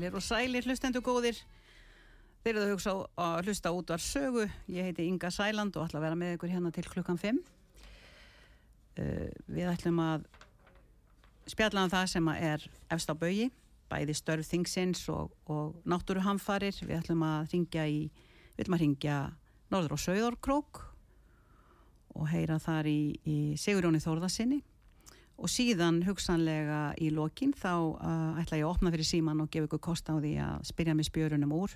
Hælir og sælir hlustendu góðir. Þeir eru að hugsa á að hlusta út var sögu. Ég heiti Inga Sæland og ætla að vera með ykkur hérna til klukkan 5. Uh, við ætlum að spjalla um það sem er efst á baui, bæði störf þingsins og, og náttúruhamfarir. Við ætlum að ringja í, við ætlum að ringja Norður og Söðorkrók og heyra þar í, í Sigurjóni Þórðarsinni og síðan hugsanlega í lokin þá uh, ætla ég að opna fyrir síman og gefa ykkur kost á því að spyrja mig spjörunum úr.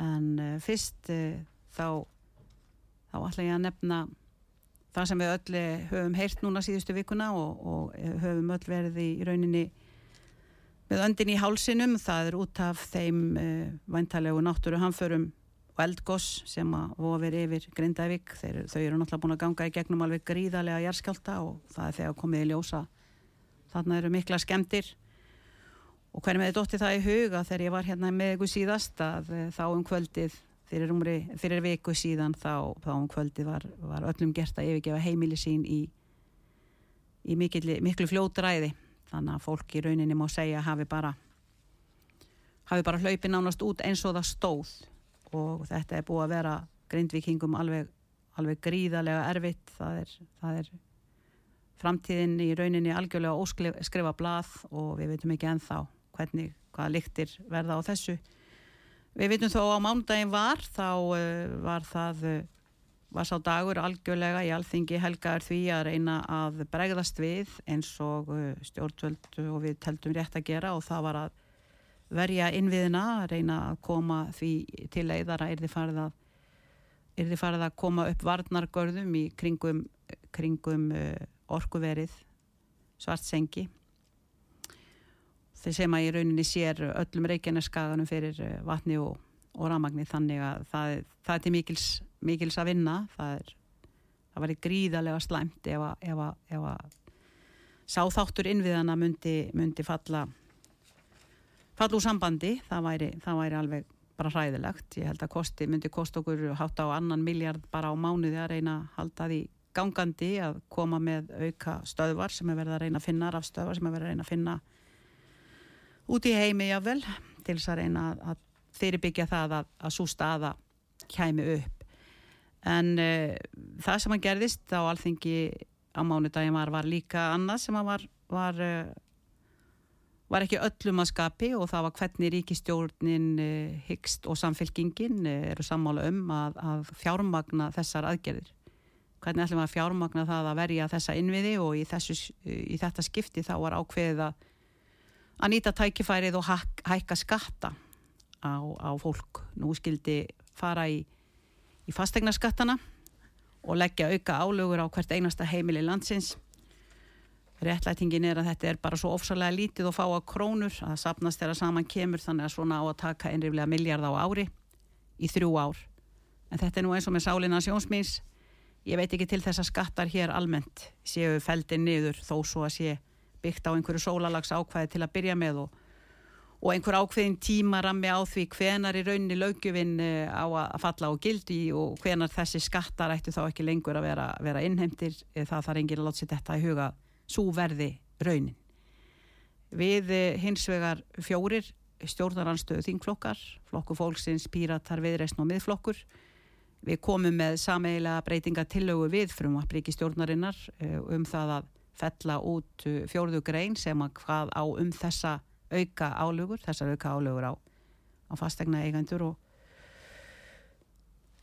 En uh, fyrst uh, þá þá ætla ég að nefna það sem við öll höfum heyrt núna síðustu vikuna og, og höfum öll verið í rauninni með öndin í hálsinum. Það er út af þeim væntalegu náttúru hamförum og eldgoss sem að vofir yfir Grindavík, Þeir, þau eru náttúrulega búin að ganga í gegnum alveg gríðarlega jærskjálta og það er þegar komið í ljósa þarna eru mikla skemmtir og hvernig með dótti það í huga þegar ég var hérna með ykkur síðast að þá um kvöldið fyrir, umri, fyrir viku síðan þá, þá um kvöldið var, var öllum gert að yfirgefa heimili sín í, í mikil, miklu fljótræði. Þannig að fólk í rauninni má segja hafi bara hafi bara hlaupið nánast út eins og það stóð og þetta er búið að vera grindvikingum alveg, alveg gríðarlega erfitt. Það er, það er framtíðin í rauninni algjörlega óskrifa blað og við veitum ekki enþá hvernig, hvaða lyktir verða á þessu. Við veitum þó á mándagin var þá uh, var það uh, var sá dagur algjörlega í alþingi helgar því að reyna að bregðast við eins og uh, stjórnvöld og við teldum rétt að gera og það var að verja innviðina, reyna að koma því til leiðara er þið farið að er þið farið að koma upp varnargörðum í kringum, kringum uh, orkuverið svartsengi. Þeir sem að í rauninni sér öllum reykjarneskaganum fyrir uh, vatni og, og ramagni þannig að það, það er til mikils, mikils að vinna. Það er það var í gríðarlega slæmt ef að, að, að sáþáttur innviðana myndi, myndi falla falla úr sambandi, það væri, það væri alveg bara hræðilegt. Ég held að kosti, myndi kosta okkur hátt á annan miljard bara á mánuði að reyna að halda því gangandi að koma með auka stöðvar sem er verið að reyna að finna, rafstöðvar sem er verið að reyna að finna út í heimi jável til þess að reyna að fyrirbyggja það að, að svo staða kæmi upp. En uh, það sem að gerðist á alþingi á mánudagin var, var líka annað sem að var, var uh, var ekki öllum að skapi og það var hvernig ríkistjórnin eh, hyggst og samfélkingin eh, eru sammála um að, að fjármagna þessar aðgerðir. Hvernig ætlum að fjármagna það að verja þessa innviði og í, þessu, í þetta skipti þá var ákveðið að, að nýta tækifærið og hæk, hækka skatta á, á fólk. Nú skildi fara í, í fastegna skattana og leggja auka álögur á hvert einasta heimili landsins réttlætingin er að þetta er bara svo ofsalega lítið og fá að krónur að það sapnast þegar saman kemur þannig að svona á að taka einriflega miljard á ári í þrjú ár. En þetta er nú eins og með sálinna sjónsmýns ég veit ekki til þess að skattar hér almennt séu feldin niður þó svo að sé byggt á einhverju sólalags ákvæði til að byrja með og, og einhver ákveðin tímarammi á því hvenar í rauninni lögjufinn eh, á að falla á gildi og hvenar þessi skattar ættu þá ekki lengur að vera, vera innheimtir. Eh, það þarf enginn að láta sér þetta í huga svo verði raunin. Við eh, hins vegar fjórir stjórnaranstöðu þingflokkar, flokku fólksins, píratar, viðreysn og miðflokkur. Við komum með sameigilega breytinga tillögu við frumvarpriki stjórnarinnar eh, um það að fella út eh, fjórðu grein sem að hvað á um þessa auka álögur, þessar auka álögur á, á fastegna eigandur og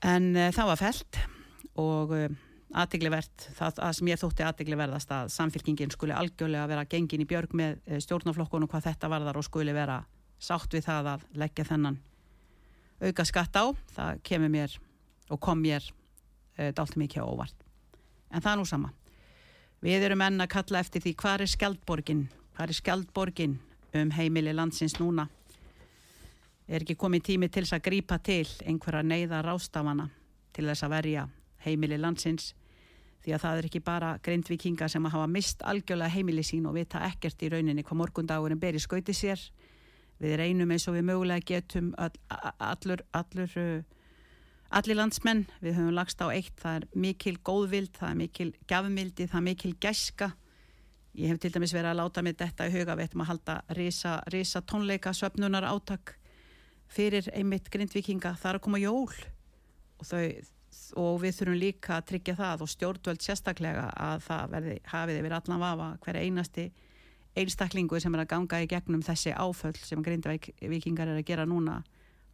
en uh, það var felt og uh, aðtiglivert, það, það sem ég þótti aðtigliverðast að samfélkingin skuli algjörlega vera gengin í björg með eh, stjórnaflokkunum hvað þetta varðar og skuli vera sátt við það að leggja þennan auka skatt á, það kemur mér og kom mér e, eh, dálta mikið óvart. En það er nú sama. Við erum enn að kalla eftir því hvað er skjaldborgin? Hvað er skjaldborgin um heimili landsins núna? Er ekki komið tími til þess að grípa til einhverja neyða rástafana til þess að verja heimili landsins því að það er ekki bara grindvikinga sem að hafa mist algjörlega heimili sín og vita ekkert í rauninni hvað morgundagurinn ber í skauti sér. Við reynum eins og við mögulega getum all, allur, allur allir landsmenn, við höfum lagst á eitt það er mikil góðvild, það er mikil gafmildi, það er mikil gæska. Ég hef til dæmis verið að láta mig þetta í huga við ættum að halda risa, risa tónleika söpnunar átak fyrir einmitt grindvikinga það er að koma jól og, þau, og við þurfum líka að tryggja það og stjórnvöld sérstaklega að það verði, hafið yfir allan vafa hver einasti einstaklingu sem er að ganga í gegnum þessi áföll sem grindvikingar er að gera núna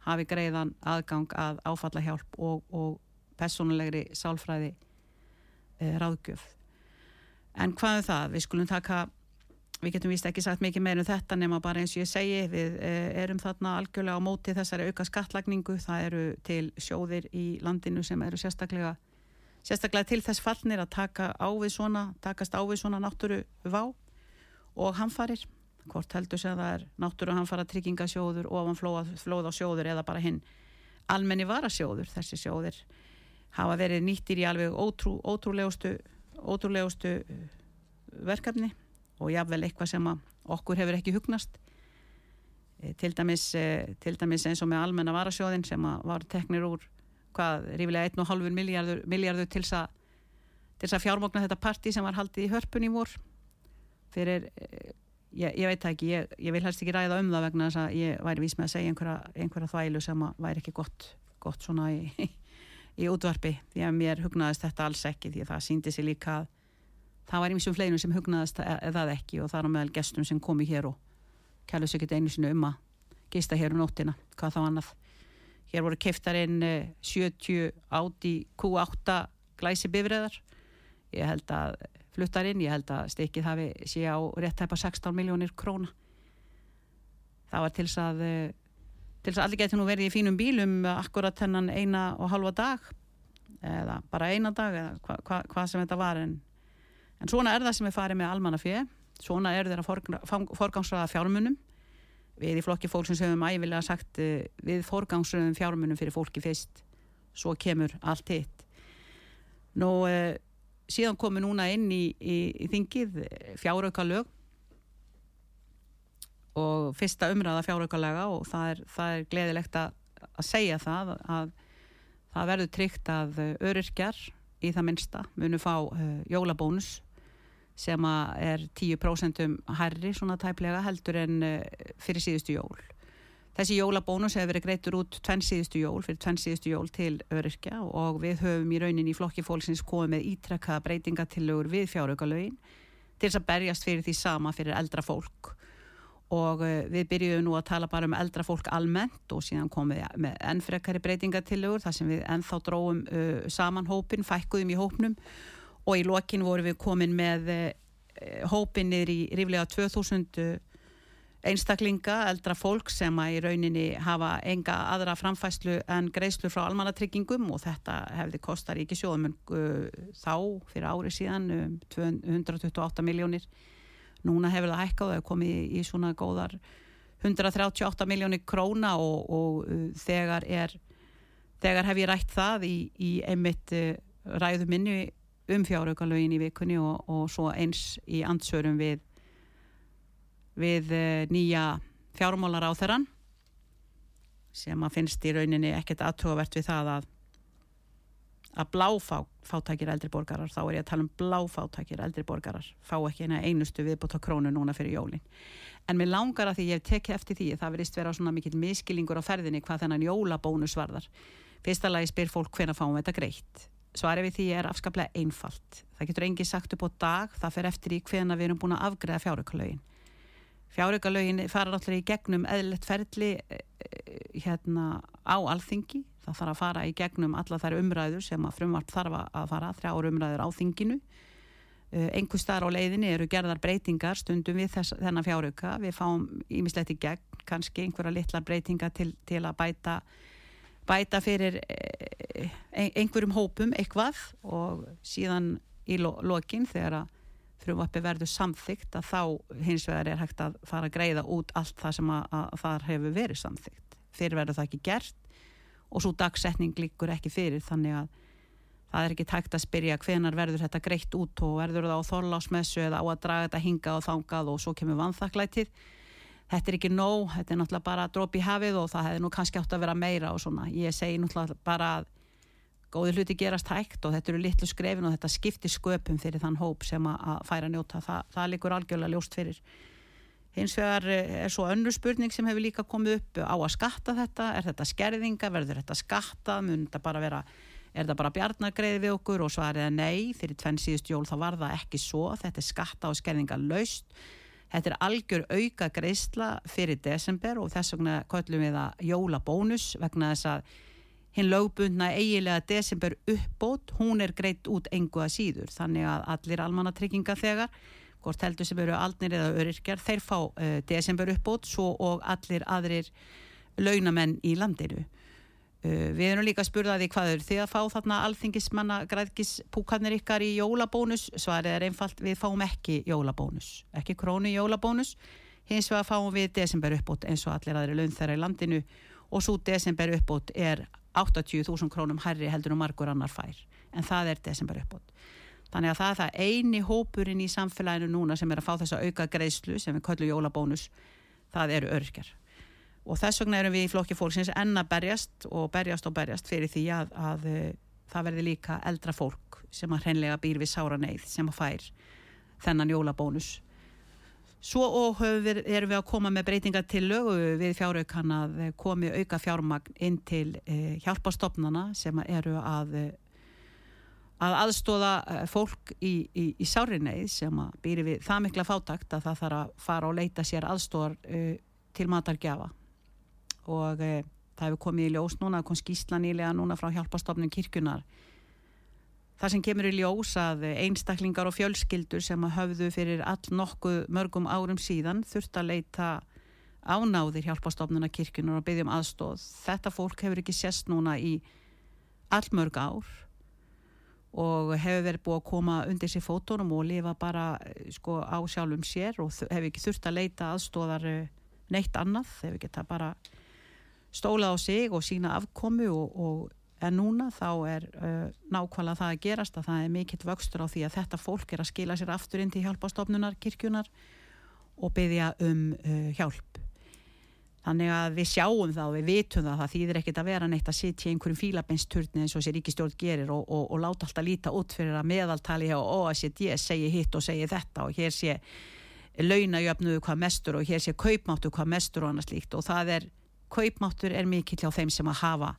hafi greiðan aðgang að áfallahjálp og, og personulegri sálfræði e, ráðgjöf en hvað er um það? Við skulum taka við getum vist ekki sagt mikið meir um þetta nema bara eins og ég segi við e, erum þarna algjörlega á móti þessari auka skattlagningu. Það eru til sjóðir í landinu sem eru sérstaklega sérstaklega til þess fallnir að taka á við svona takast á við svona náttúru vá og hamfarir. Hvort heldur sem það er náttúru hamfara tryggingasjóður ofan flóð á sjóður eða bara hinn almenni varasjóður. Þessi sjóðir hafa verið nýttir í alveg ótrú, ótrúlegustu ótrúlegustu uh, verkefni og jáfnvel eitthvað sem okkur hefur ekki hugnast. E, til dæmis, e, til dæmis eins og með almenna varasjóðin sem var teknir úr hvað, rífilega 1,5 miljardur, miljardur til þess að fjármókna þetta parti sem var haldið í hörpun í vor. Fyrir, eh, ég, ég veit ekki ég, ég vil helst ekki ræða um það vegna þess að ég væri vís með að segja einhverja, einhverja þvælu sem væri ekki gott, gott svona í, í útvarpi því að mér hugnaðist þetta alls ekki því að það síndi sig líka að það var einsum fleinu sem hugnaðist eða ekki og það á meðal gestum sem komi hér og kælu sér ekki einu sinu um að gista hér um nóttina, hvað þá annað. Hér voru keftarinn 70 áti Q8 glæsi bifræðar ég held að fluttarinn, ég held að stekið hafi sé á rétt tæpa 16 miljónir króna. Það var til þess að til þess að allir getur nú verið í fínum bílum akkurat hennan eina og halva dag eða bara eina dag eða hva, hva, hvað sem þetta var en, en svona er það sem er farið með almannafið svona er þeirra forgangsraða fjármunum. Við í flokki fólk sem hefum æfilega sagt eh, við forgangsraðum fjármunum fyrir fólki fyrst. Svo kemur allt hitt. Nú eh, síðan komu núna inn í, í, í þingið fjárauka lög og fyrsta umræða fjárauka laga og það er, það er gleðilegt að, að segja það að það verður tryggt að öryrkjar í það minsta munu fá jólabónus sem er 10% hærri svona tæplega heldur en uh, fyrir síðustu jól. Þessi jólabónus hefur verið greitur út tvenn síðustu jól, fyrir tvenn síðustu jól til öryrkja og við höfum í raunin í flokki fólksins komið með ítrekka breytingatillögur við fjáraukalögin til þess að berjast fyrir því sama fyrir eldra fólk. Og uh, við byrjuðum nú að tala bara um eldra fólk almennt og síðan komið með ennfrekari breytingatillögur þar sem við ennþá dróum uh, saman hópin, fækkuðum í hópnum og í lokin vorum við komin með uh, hópin niður í ríflega 2000 einstaklinga, eldra fólk sem að í rauninni hafa enga aðra framfæslu en greiðslu frá almannatryggingum og þetta hefði kostar ekki sjóðum uh, þá fyrir ári síðan um 228 miljónir núna hefur það hækkað og hefur komið í, svona góðar 138 miljónir króna og, og þegar er þegar hef ég rætt það í, í einmitt ræðu minni um fjáraukalögin í vikunni og, og svo eins í ansörum við við eh, nýja fjármálar á þeirran sem að finnst í rauninni ekkert aðtugavert við það að að bláfátækir eldri borgarar þá er ég að tala um bláfátækir eldri borgarar fá ekki eina einustu viðbútt á krónu núna fyrir jólin. En mér langar að því ég hef tekið eftir því það verist vera svona mikill miskilingur á ferðinni hvað þennan jólabónus varðar. Fyrsta lagi spyr fólk hvena fáum við þetta greitt svarið við því er afskaplega einfalt það getur engi sagt upp á dag það fer eftir í hvena við erum búin að afgreða fjárökulögin Fjáraukalögin fara náttúrulega í gegnum eðlert ferli eh, hérna á alþingi. Það þarf að fara í gegnum alla þær umræður sem að frumvart þarf að fara, þrjáur umræður á þinginu. Eh, einhver staðar á leiðinni eru gerðar breytingar stundum við þess, þennan fjárauka. Við fáum ímislegt í gegn, kannski einhverja litlar breytingar til, til að bæta, bæta fyrir eh, einhverjum hópum eitthvað og síðan í lo, lokin þegar að frumvappi verður samþygt að þá hins vegar er hægt að fara að greiða út allt það sem að, að þar hefur verið samþygt. Fyrir verður það ekki gert og svo dagsetning líkur ekki fyrir þannig að það er ekki tægt að spyrja hvenar verður þetta greitt út og verður það á þorlásmessu eða á að draga þetta hingað og þangað og svo kemur vanþaklætið. Þetta er ekki nóg, þetta er náttúrulega bara dróp í hafið og það hefði nú kannski átt að vera meira og svona. Ég segi náttúrulega bara að góði hluti gerast hægt og þetta eru litlu skrefin og þetta skiptir sköpum fyrir þann hóp sem að færa njóta. Þa, það likur algjörlega ljóst fyrir. Hins vegar eh, er svo önnu spurning sem hefur líka komið upp. Á að skatta þetta? Er þetta skerðinga, verður þetta skatta mun þetta bara vera er þetta bara bjarnagreið við okkur? Og svarið er nei. Fyrir tvenn síðust jól þá var það ekki svo. Þetta er skatta og skerðinga laust þetta er algjör auka greiðsla fyrir desember og þess vegna köllum við það jólabónus vegna þess að hinn lögbundna eigilega desember uppbót, hún er greitt út engu að síður, þannig að allir almannatrygginga þegar, hvort heldur sem eru aldnir eða öryrkjar, þeir fá uh, desember uppbót, svo og allir aðrir launamenn í landinu við erum líka að spurða því hvað eru þið að fá þarna alþingismanna græðkispúkarnir ykkar í jólabónus? Svarið er einfalt, við fáum ekki jólabónus. Ekki krónu jólabónus. Hins vegar fáum við desember uppbót eins og allir aðri laun þeirra í landinu. Og svo desember uppbót er 80.000 krónum herri heldur og margur annar fær. En það er desember uppbót þannig að það er það eini hópurinn í samfélaginu núna sem er að fá þessa auka greiðslu sem við köllum jólabónus. Það eru örkjar og þess vegna erum við í flokki fólksins enna berjast og berjast og berjast fyrir því að, að eh, það verði líka eldra fólk sem að hreinlega býr við sára neyð sem að fær þennan jólabónus. Svo og við, erum við að koma með breytingar til lögu við fjáraukan að komi auka fjármagn inn til eh, hjálpastofnana sem eru að, að aðstóða eh, fólk í, í, í sárineið sem að býri við það mikla fátakt að það þarf að fara og leita sér aðstóðar eh, til matargjafa og eh, það hefur komið í ljós núna, kom skísla nýlega núna frá hjálpastofnun kirkunar Það sem kemur í ljós að einstaklingar og fjölskyldur sem hafðu fyrir all nokkuð mörgum árum síðan þurft að leita ánáðir hjálpastofnuna kirkunar og byggjum aðstóð. Þetta fólk hefur ekki sérst núna í all mörg ár og hefur verið búið að koma undir sér fótónum og lifa bara sko, á sjálfum sér og hefur ekki þurft að leita aðstóðar eh, neitt annað. Hefur ekki það bara stólað á sig og sína afkomu og, og en núna þá er uh, nákvæmlega það að gerast að það er mikill vöxtur á því að þetta fólk er að skila sér aftur inn til hjálpastofnunar kirkjunar og byggja um uh, hjálp. Þannig að við sjáum það og við vitum það það þýðir ekkit að vera neitt að sitja í einhverjum fílabensturni eins og sér ríkistjórn gerir og, og, og láta alltaf líta út fyrir að meðaltali hjá OSD segi hitt og segi þetta og hér sé launajöfnuðu hvað mestur og hér sé kaupmáttu hvað mestur og annars líkt og það er kaupmáttur er mikill hjá þeim sem að hafa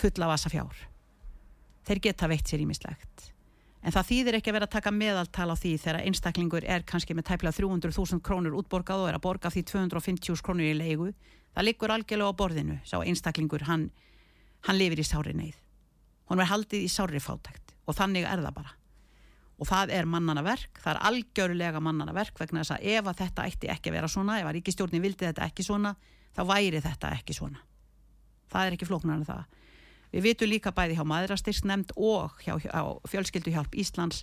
fulla vasa fjár þeir geta veitt sér ímislegt en það þýðir ekki að vera að taka meðaltal á því þegar einstaklingur er kannski með tæplega 300.000 krónur útborgað og er að borga því 250.000 krónur í leigu það liggur algjörlega á borðinu sá einstaklingur, hann, hann lifir í sári neyð. Hann er haldið í sári fátækt og þannig er það bara. Og það er mannana verk, það er algjörlega mannana verk vegna þess að ef að þetta ætti ekki að vera svona, ef að ríkistjórnin vildi þetta ekki svona þá væri þetta ekki svona það er ekki flóknar en það Við vitum líka bæði hjá maðurastyrksnemnd og hjá, hjá fjölskylduhjálp Íslands.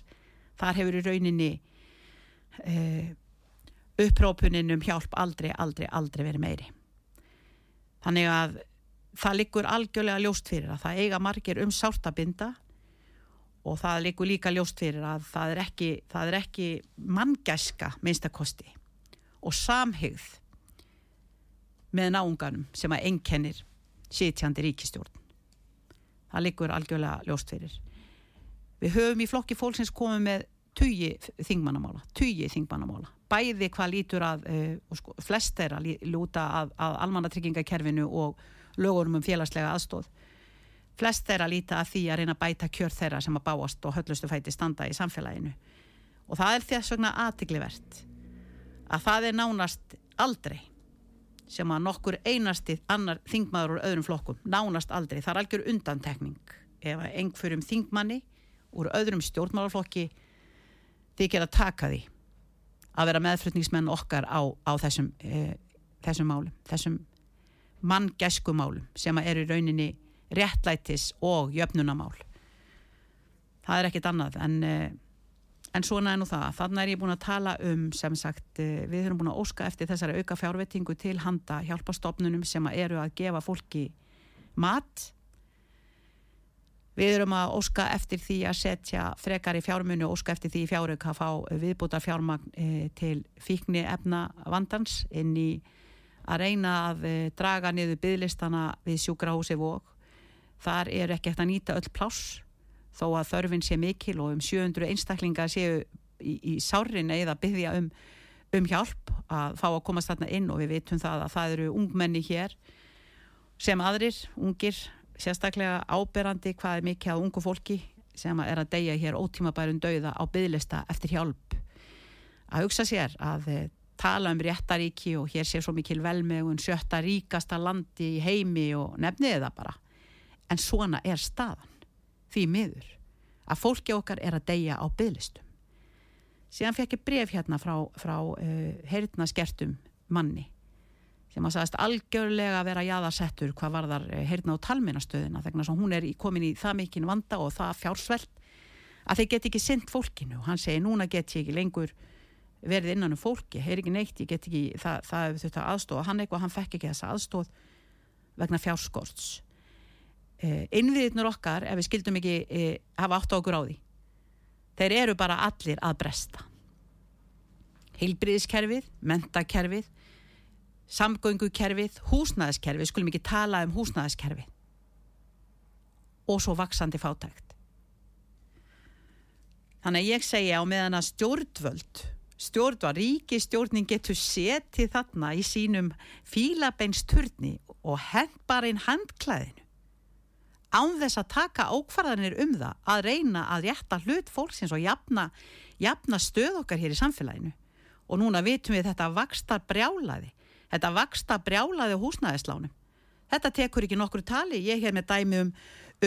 Þar hefur í rauninni uh, upprópunin um hjálp aldrei, aldrei, aldrei verið meiri. Þannig að það liggur algjörlega ljóst fyrir að það eiga margir um sártabinda og það liggur líka ljóst fyrir að það er ekki, það er ekki manngæska minnstakosti og samhigð með náunganum sem að ennkennir sitjandi ríkistjórn það liggur algjörlega ljóst fyrir. Við höfum í flokki fólksins komið með tugi þingmannamála tugi þingmannamála. Bæði hvað lítur að uh, sko, flest er að lúta að, að almannatryggingakerfinu og lögurum um félagslega aðstóð flest er að líta að því að reyna að bæta kjör þeirra sem að báast og höllustu fæti standa í samfélaginu. Og það er þess vegna aðtiglivert að það er nánast aldrei sem að nokkur einasti annar þingmaður úr öðrum flokkum, nánast aldrei. Það er algjör undantekning. Ef einhverjum þingmanni úr öðrum stjórnmálarflokki þykir að taka því að vera meðflutningsmenn okkar á, á þessum, e, þessum málum þessum manngæsku málum sem eru í rauninni réttlætis og jöfnunamál það er ekkit annað en e, En svona er nú það, þannig er ég búin að tala um sem sagt, eh, við erum búin að óska eftir þessari auka fjárvettingu til handa hjálpastofnunum sem eru að gefa fólki mat. Við erum að óska eftir því að setja frekar í fjármunni og óska eftir því fjáröka að fá viðbúta fjármagn e, til fíkni efna vandans inn í að reyna að e, draga niður byggðlistana við sjúkrahúsi vok. þar er ekki eftir að nýta öll pláss þó að þörfin sé mikil og um 700 einstaklingar séu í, í sárin eða byggja um, um hjálp að fá að komast þarna inn og við vitum það að það eru ungmenni hér sem aðrir, ungir sérstaklega áberandi hvað er mikið að ungu fólki sem er að deyja hér ótímabærum dauða á bygglista eftir hjálp. Að hugsa sér að eh, tala um réttaríki og hér sé svo mikil velmegun sjötta ríkasta landi í heimi og nefniði það bara. En svona er staðan því miður að fólki okkar er að deyja á bygglistum. Síðan fekk ég bref hérna frá, frá uh, heyrnaskertum manni sem að sagast algjörlega að vera jáðarsettur hvað var þar uh, heyrna á talminastöðina þegar hún er komin í það mikinn vanda og það fjársveld að þeir get ekki synd fólkinu. Og hann segi núna get ég ekki lengur verið innan um fólki, heyr ekki neitt, ég get ekki það, það hefur þetta aðstóð, hann eitthvað hann fekk ekki þessa aðstóð vegna fjárskorts eh, innviðnur okkar, ef við skildum ekki eh, hafa átt á okkur á því. Þeir eru bara allir að bresta. Heilbriðiskerfið mentakerfið samgöngukerfið, húsnæðiskerfið skulum ekki tala um húsnæðiskerfið. Og svo vaksandi fátækt. Þannig að ég segja á meðan að stjórnvöld stjórnvöld, ríkistjórnin getur setið þarna í sínum fílabeinsturni og hend bara inn handklæðinu án þess að taka ákvarðanir um það að reyna að rétta hlut fólksins og jafna, jafna stöð okkar hér í samfélaginu. Og núna vitum við þetta vakstar brjálaði þetta vakstar brjálaði húsnæðislánum. Þetta tekur ekki nokkru tali. Ég hef með dæmi um,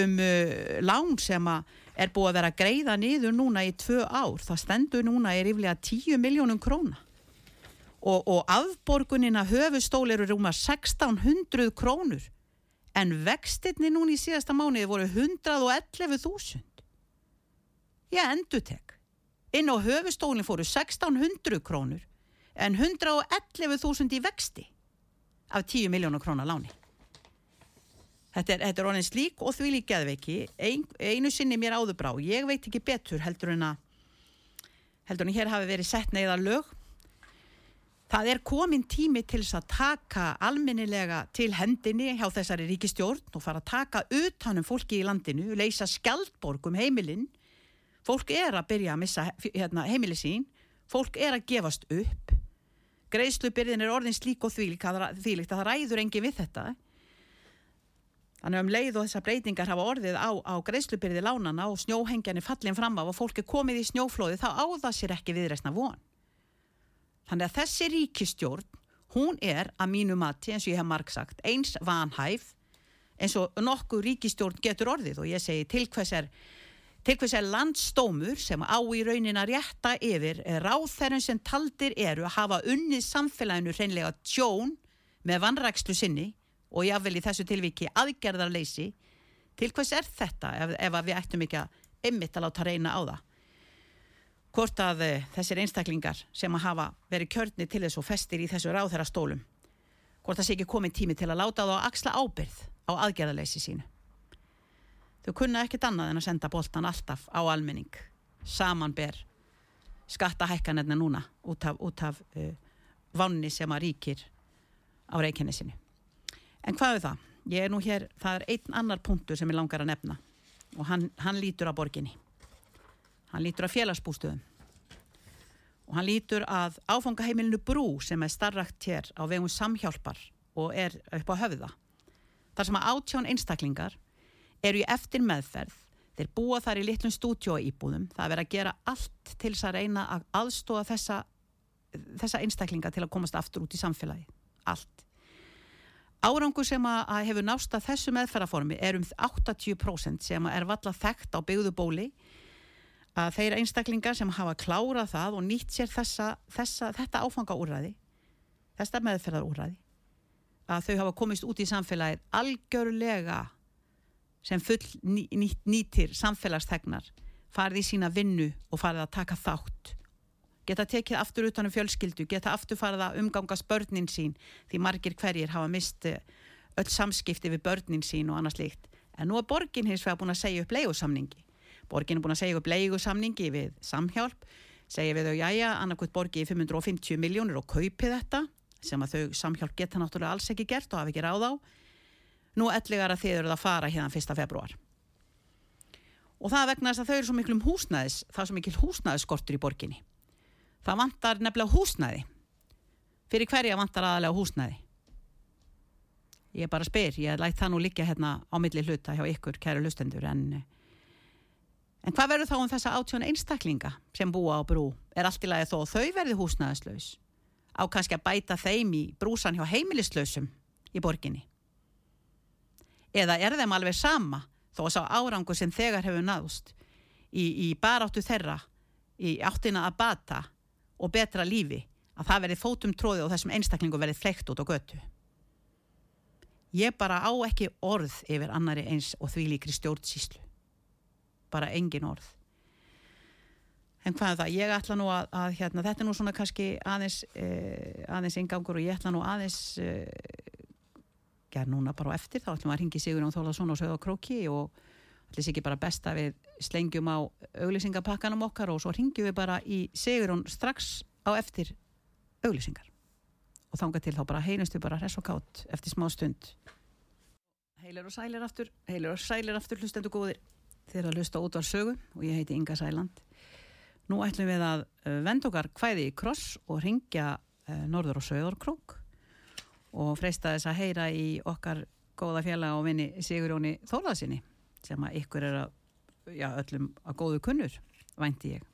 um uh, lán sem er búið að vera greiða niður núna í tvö ár. Það stendur núna er yfirlega 10 miljónum króna. Og, og afborgunina höfustól eru rúma 1600 krónur en vextinni núni í síðasta mánuði voru 111.000 ég endur tek inn á höfustólinn fóru 1600 krónur en 111.000 í vexti af 10 miljónu krónar láni. Þetta er, þetta er orðin slík og því lík geðveiki Ein, einu sinni mér áður brá. Ég veit ekki betur heldur en að heldur en hér hafi verið sett neyða lög Það er komin tími til þess að taka alminnilega til hendinni hjá þessari ríkistjórn og fara að taka utanum fólki í landinu, leysa skjaldborgum heimilinn. Fólk er að byrja að missa hérna, heimili sín, fólk er að gefast upp. Greiðslubyrðin er orðin slík og þvílikt að það ræður engi við þetta. Þannig um leið og þessar breytingar hafa orðið á, á greiðslubyrði lánana og snjóhengjarnir fallin fram af og fólk er komið í snjóflóði þá áða sér ekki viðreysna von. Þannig að þessi ríkistjórn, hún er að mínu mati, eins og ég hef marg sagt, eins vanhæf eins og nokkuð ríkistjórn getur orðið. Og ég segi til hvers er, til hvers er landstómur sem á í raunin að rétta yfir ráþærun sem taldir eru að hafa unnið samfélaginu hreinlega tjón með vannrækslu sinni og jáfnvel í þessu tilviki aðgerðarleysi? Til hvers er þetta ef, ef við ættum ekki að ymmit að láta reyna á það hvort að uh, þessir einstaklingar sem að hafa verið kjörni til þess og festir í þessu ráðherra stólum hvort það sé ekki komið tími til að láta þá að axla ábyrð á aðgerðaleysi sínu. Þau kunna ekkit annað en að senda boltan alltaf á almenning. Samanber skattahækkanirna núna út af, út af uh, vanni sem að ríkir á reikjennisinu en hvað er það? Ég er nú hér, það er einn annar punktur sem ég langar að nefna og hann, hann lítur á borginni hann lítur að félagsbústöðum. Og hann lítur að áfangaheimilinu Brú sem er starrakt hér á vegum samhjálpar og er upp á höfða. Þar sem að átján einstaklingar eru í eftir meðferð þeir búa þar í litlum stúdjóíbúðum það verður að gera allt til þess að reyna að aðstóða þessa, þessa einstaklinga til að komast aftur út í samfélagi allt. Árangur sem að hefur násta þessu meðferðarformi er um 80% sem er valla þekkt á byggðubóli að þeir einstaklingar sem hafa klárað það og nýtt sér þessa, þessa, þetta áfangaúræði þetta meðferðarúræði að þau hafa komist út í samfélagið algjörlega sem full ný, ný, nýtir samfélagstegnar farið í sína vinnu og farið að taka þátt. Geta tekið aftur utanum fjölskyldu geta aftur farið að umgangast börnin sín því margir hverjir hafa mist eh, öll samskipti við börnin sín og annars líkt en nú er borgin hins vegar búin að segja upp leiðusamningi borgin er búin að segja upp leigusamningi við samhjálp segja við þau, jájá, annarkvæmt borgi í 550 miljónir og kaupi þetta sem að þau samhjálp geta náttúrulega alls ekki gert og hafi ekki ráð á. Nú ellegar að þið eruð að fara hérna 1. februar og það vegna þess að þau eru svo miklum húsnæðis það er svo mikil húsnæðiskortur í borginni. Það vantar nefnilega húsnæði. Fyrir hverja vantar aðalega húsnæði? Ég bara spyr, ég lætt það nú líka hérna á milli hluta hjá ykkur, kæru lustendur en, en hvað verður þá um þessa átjón einstaklinga sem búa á brú? Er allt í lagi þó þau verði húsnæðislaus? Á kannski að bæta þeim í brúsan hjá heimilislausum í borginni? Eða er þeim alveg sama þó að sá árangu sem þegar hefur náðust í, í baráttu þeirra í áttina að bata og betra lífi að það verði fótum tróði og þessum einstaklingu verði fleikt út á götu? Ég bara á ekki orð yfir annari eins og því líkri stjórnsíslu bara engin orð. En hvað er það, ég ætla nú að, að hérna, þetta er nú svona kannski aðeins eh, aðeins ingangur og ég ætla nú aðeins eh, gerð núna bara á eftir, þá ætlum að ringi Sigur Jón Þólasson og sögða króki og ætlum ekki bara besta við slengjum á auglýsingapakkanum okkar og svo ringjum við bara í Sigur Jón strax á eftir auglýsingar. Og þanga til þá bara heinustu bara hress og kátt eftir smá stund. Heilir og sælir aftur Heilir og sælir aftur hlustendu góðir þeir að hlusta út á sögu og ég heiti Inga Sæland Nú ætlum við að venda okkar hvæði í kross og ringja norður og sögurkrók og freista þess að heyra í okkar góða fjalla og vinni Sigurjóni Þólaðsinni sem að ykkur er að, já, öllum að góðu kunnur, vænti ég.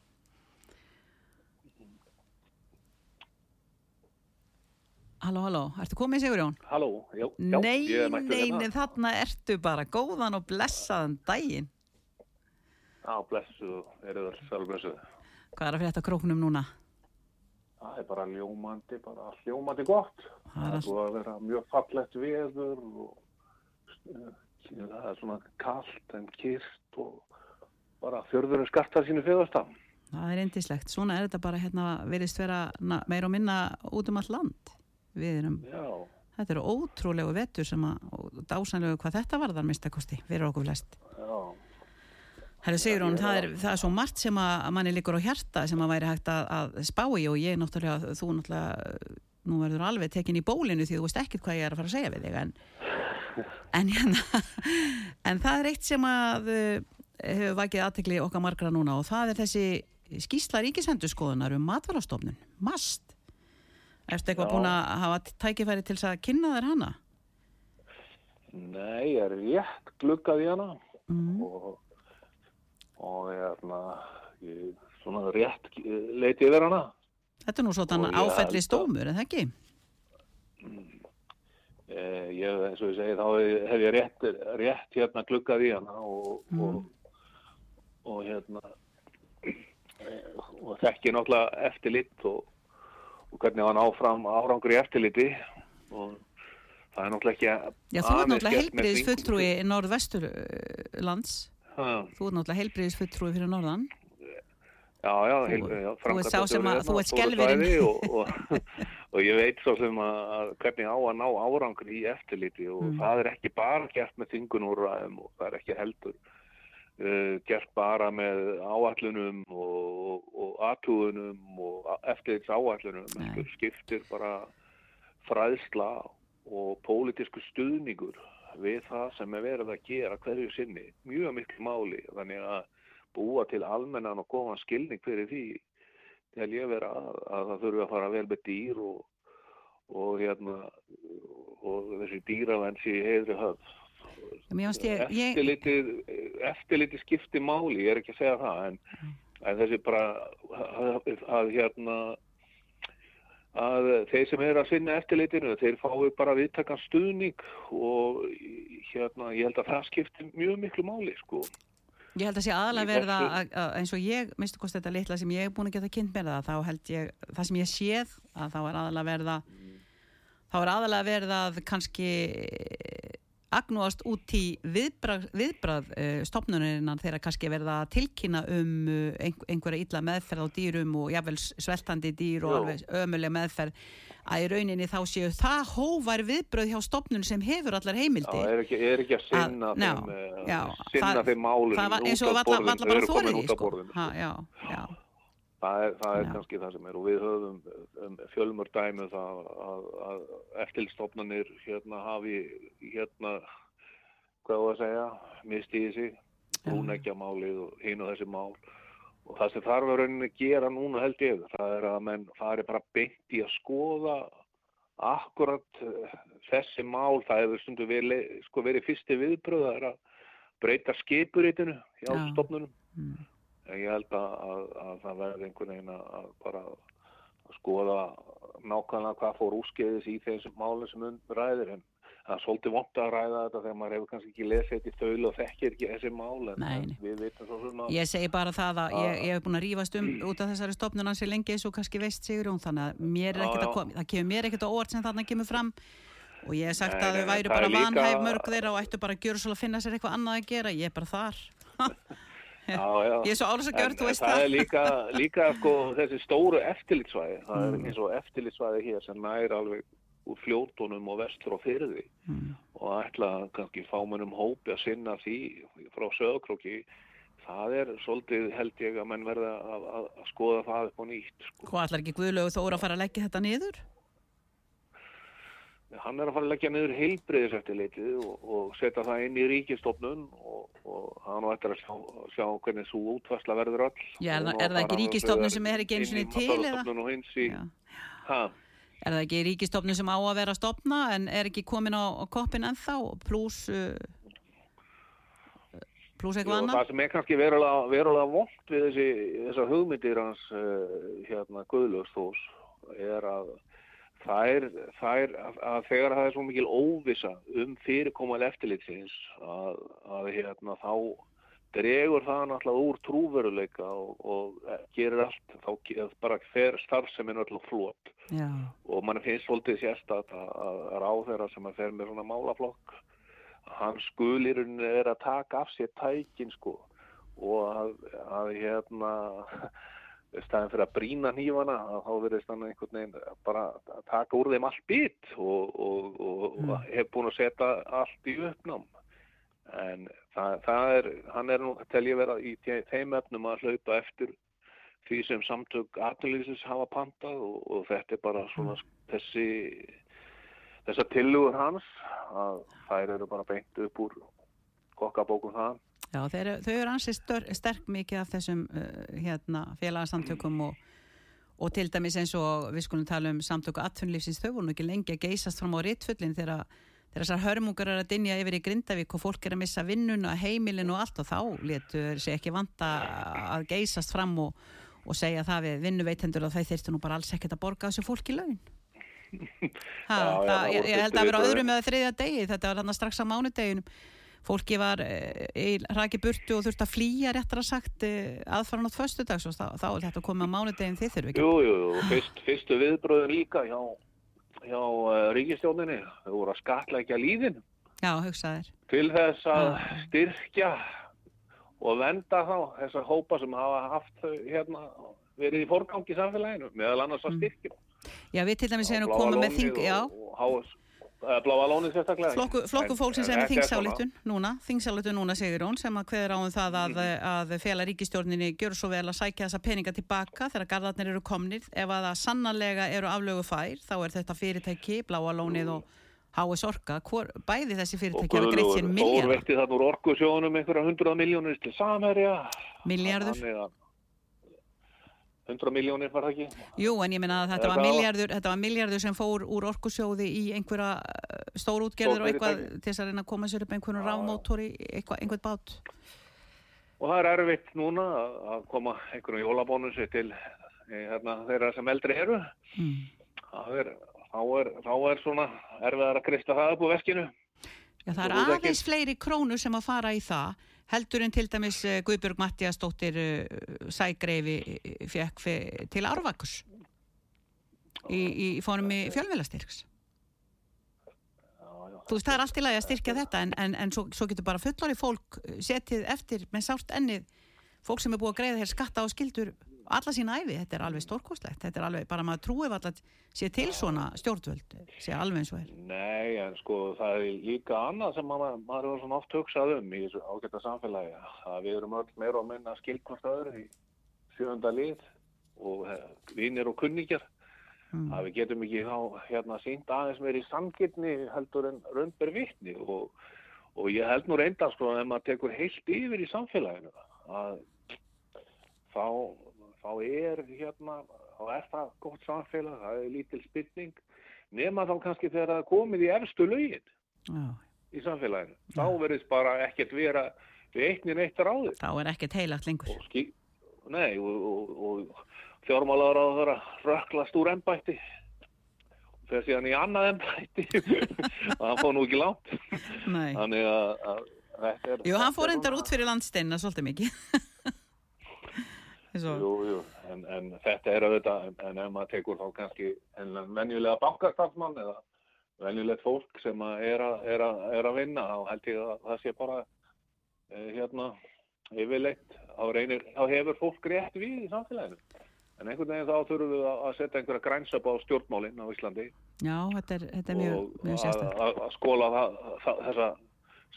Halló, halló, ertu komið Sigurjón? Halló, já, já Nei, mættur nei, hérna. nei, þarna ertu bara góðan og blessaðan daginn. Já, blessu, eru það sjálf blessu. Hvað er að frétta króknum núna? Það er bara ljómandi, bara ljómandi gott. Það er búið að vera mjög fallett veður og uh, það er svona kallt en kyrst og bara fjörðurinn skartar sínu fjöðasta. Það er indislegt. Svona er þetta bara hérna, virðist vera meira og minna út um all land. Við erum, Já, þetta eru ótrúlegu vetur sem að, og dásanlegu hvað þetta varðar minnstakosti, fyrir okkur flest. já, Herru Sigrún, ég er það er, að- það er svo margt sem að manni líkur á hjarta sem að væri hægt að, að spá í og ég náttúrulega, þú náttúrulega, nú verður alveg tekin í bólinu því þú veist ekkert hvað ég er að fara að segja við þig en, en, hérna, en það er eitt sem að uh, hefur vakið aðtekli okkar margra núna og það er þessi skýsla ríkisendurskoðunar um matvarastofnun, MAST. Erstu eitthvað búin að hafa tækifæri til þess að kynna þér hana? nei, ég er rétt gluggað í hana Mm. og, og hérna, ég svona rétt eh, leiti yfir hana. Þetta er nú svona að- stómur, en það ekki? Eh, ég, eins og ég segi, þá hef- ég rétt, rétt hérna gluggað í hana og, Mm. og, og hérna og þekki náttúrulega eftirlit og, og hvernig hann áfram árangur í eftirliti og það er náttúrulega ekki Já, þú aðeins náttúrulega heilbriðis fulltrúi norðvesturlands. Þú ert náttúrulega heilbriðis fulltrúi fyrir norðan. Já, já, Þú- heil, já þú ert sá sem að- framkvæmdastjóri þú ert hérna svæði og, og, og ég veit svo sem að, að hvernig á að ná árangur í eftirliti og Mm. það er ekki bara gert með þingunúræðum og það er ekki heldur uh, gert bara með áallunum og, og aðtúðunum og eftirlits áallunum skiptir bara fræðsla og pólitísku stuðningur við það sem er verið að gera hverju sinni mjög miklu máli. Þannig að búa til almennan og góðan skilning fyrir því til ég vera að, að það þurfi að fara vel með dýr og, og hérna og þessi dýravenn sé heiðri höfð. Finnst ég, eftirlitið, eftirlitið skipti máli, ég er ekki að segja það en, en þessi bara að, að hérna að þeir sem eru að sinna eftirlitinu þeir fái bara viðtakan stuðning og hérna ég held að það skipti mjög miklu máli sko. Ég held að sé aðalega verða að, að, eins og ég, minnstu kosti þetta litla sem ég er búin að geta kynnt með það, þá held ég, það sem ég séð, að þá er aðalega verða, þá er aðalega verða að kannski agnúast út í viðbrað, viðbrað uh, stopnuninnan þegar kannski er verða tilkynna um ein, einhverja illa meðferð á dýrum og jafnvel sveltandi dýr og Já. alveg ömuleg meðferð að í rauninni þá séu það hóvar viðbröð hjá stopnun sem hefur allar heimildi Já, er ekki, er ekki að sinna Að- þeim, eh, já, sinna það- þeim málunum það var eins og valla, bara þorir í sko. sko. já, já, Það er, það er kannski það sem er og við höfum um, fjölmur dæmi um það að, að eftirlstofnanir hérna hafi hérna hvað þú að segja, mistiði sig, brúnækjamálið og og þessi mál. Og það sem þarf að rauninni gera núna held ég, það er að menn fari bara beint í að skoða akkurat uh, þessi mál, það hefur stundu verið, sko, verið fyrsti viðbröð, það er að breyta skipuritinu hjá Já. stofnunum. Mm. En ég held að, að, að það verði einhvern veginn að bara að skoða nákvæmlega hvað fór úrskeiðis í þessum málum sem um ræðir en það er svolítið vont að ræða þetta þegar maður hefur kannski ekki lesið þetta í þaul og þekkir ekki þessi mál en, Nei, en nei. við vitum svo svona Ég segi bara það að ég, ég hef búin að rífast um út af þessari stopnun hans í lengi eins og kannski veist Sigurjón þannig að mér er ekkert að koma, það kemur mér ekkert á óvart sem þarna kemur fram. Og ég hef sagt Nei, að þau væri bara vanhæf mörg þeirra og ættu bara að gjöra svo að finna sér eitthvað annað að gera, ég er bara þar já, já. ég er svo ális að gjör, þú veist það það er líka, líka sko, þessi stóru eftirlitsvæði það Mm. er eins og eftirlitsvæði hér sem nær alveg úr fljótunum og vestur og fyrði Mm. og ætla kannski fámennum hópi að sinna því frá sögurkróki það er svolítið held ég að menn verða að, að, að skoða það upp á nýtt sko. Hvað ætlar ekki Guðlaugur Þóra að fara að leggja þetta niður? Hann er að fara að leggja niður heilbreyðiseftirlitið og, og setja það inn í ríkistofnun og, og hann á eftir að sjá, sjá hvernig svo útvarsla verður öll Já, er það- er það að ekki annars sem er ekki til? Matvælastofnun og hins í Er það ekki ríkistofnun sem á að vera að stopna en er ekki komin á, á koppin ennþá pluss uh, pluss eitthvað annað? það sem er kannski verulega, verulega vond við þessi, þessar hugmyndir hans uh, hérna Guðlöfsþós er að þær, þær að, að þegar það er svo mikil óvisa um fyrirkomal eftirlitsins að, að hérna þá dregur það náttúrulega úr trúveruleika og, og gerir allt þá bara fer starfseminn öll flott Já, og mann finnst svolítið sérstætt að, að ráðherra sem að fer með svona málaflokk hann skulirinn er að taka af sér tækin sko. Og að, að hérna staðin fyrir að brína hnífana að þá verðist hann einhvern veginn bara að taka úr þeim allt bit og, og, og, Mm. og hef búin að setja allt í uppnám. En það, það er hann er nú tel ég vera í þeim efnum að hlaupa eftir því sem samtök aðlýsins hafa pantað og, og þetta er bara svona þessi þessar tillugur hans að þær eru bara beint upp úr kokkabókum það Já þeir, eru- þau eru ansið sterk mikið af þessum uh, hérna, félagasamtökum og, og til dæmis eins og við skulum tala um samtöku atvinnlífsins þau voru nú ekki lengi að geysast fram á rittfullin þegar þessar hörmungar er að dinja yfir í Grindavík og fólk er að missa vinnuna, heimilin og allt og þá letur sér ekki vanta að geysast fram og, og segja það við vinnuveitendur að þau þyrftu nú bara alls ekkert að borga þessu fólki laun ha, Já, já, það, það ég, ég held að vera viðbrögðin. öðrum eða þriðja degi þetta var strax á mánudeginum fólki var e, ræki burtu og þurfti að flýja réttar að sagt e, aðfara nátt föstudags og þá, þá er þetta komið á mánudegin þið þurfi ekki. Jú, jú, fyrst, fyrstu viðbröðin líka hjá, hjá uh, ríkistjóninni þau voru að skatleggja líðin. Já, hugsaðir til þess að Já. styrkja og venda þá þessar hópa sem hafa haft hérna verið í forgangi í samfélaginu meðal annars að Mm. styrkja. Já, við til dæmis erum komið með þing já, og, og uh, bláa lónið sérstaklega. Flokku, flokku fólksins er með þingsálittun núna, þingsálittun núna segir hún sem að kveður á um það að, Mhm. að fela ríkistjórninni gjör svo vel að sækja þessa peninga tilbaka þegar gardarnir eru komnir. Ef að það sannarlega eru aflögu fær þá er þetta fyrirtæki, bláa lónið og HS Orka, Hvor, bæði þessi og fyrirtæki hafa greitt sér Guðlaugur Þór miljard veitti þannig úr orkusjónum einhverja hundrað miljónir til samherja. Milljarður? Þannig að- 100 miljónir var það ekki Jú, en ég meina að þetta var, hvað? milljardur, þetta var milljardur sem fór úr orkusjóði í einhverja stórútgerður og eitthvað til þess að reyna að koma sér upp einhvern rámótor í einhvern bát. og það er erfitt núna að- koma einhverjum jólabónusi til eh, hérna, þeirra sem eldri eru Mm. er, þá, er, þá er svona erfiðar að kristja það upp úr veskinu Já, það er aðeins fleiri krónur sem að fara í það heldur en til dæmis eh, Guðbjörg Mattiasdóttir uh, sægreifi fekk fe- til Árvakus í, í formi já. Þú veist, það er allt í lagi að styrkja þetta en, en, en svo, svo getur bara fullari fólk eh, setið eftir með sárt ennið fólk sem er búið að greiða hér skatta og skildur alla sína æfi, þetta er alveg stórkostlegt þetta er alveg, bara maður trúið alltaf sé til svona stjórnvöld, sé alveg eins og er. Nei, en sko það er líka annað sem maður, maður hefur svona oft hugsað um í þessu ágæta samfélagi að við erum öll meira og minna skilkvart öðru í sjönda lið og vinnir og kunningjar mm. að við getum ekki þá hérna sínt aðeins meir í samgirni heldur en raunber vittni og, og ég held nú reynda sko að ef maður tekur heilt yfir í samfélaginu að þá, þá er hérna, þá er það gott samfélag, það er lítil spilning nema þá kannski þegar það komið í efstu lögin Já, í samfélaginu. Þá verðist bara ekkert vera við eittnin eitt ráðið. þá er ekkert heilagt lengur. Og skil, nei, og, og, og fjármálaður á það að röklast úr ennbætti. Þegar síðan í annað ennbætti. það fór nú ekki langt. Þannig að. Jú, hann fór endar út fyrir landsteinna svolítið mikið. Jú, jú, en, en þetta er auðvitað, en, ef maður tekur þá kannski venjulega bankastarfsmann eða venjulegt fólk sem er, að, er, að, er að vinna, þá held ég að það sé bara eh, hérna yfirleitt, þá reynir, þá hefur fólk rétt við í samfélaginu. En einhvern veginn þá þurfum við að setja einhverja grænsöp á stjórnmálinn á Íslandi já, þetta er, þetta er mjög, og mjög að, sérstætt. að, skóla það, það, þessa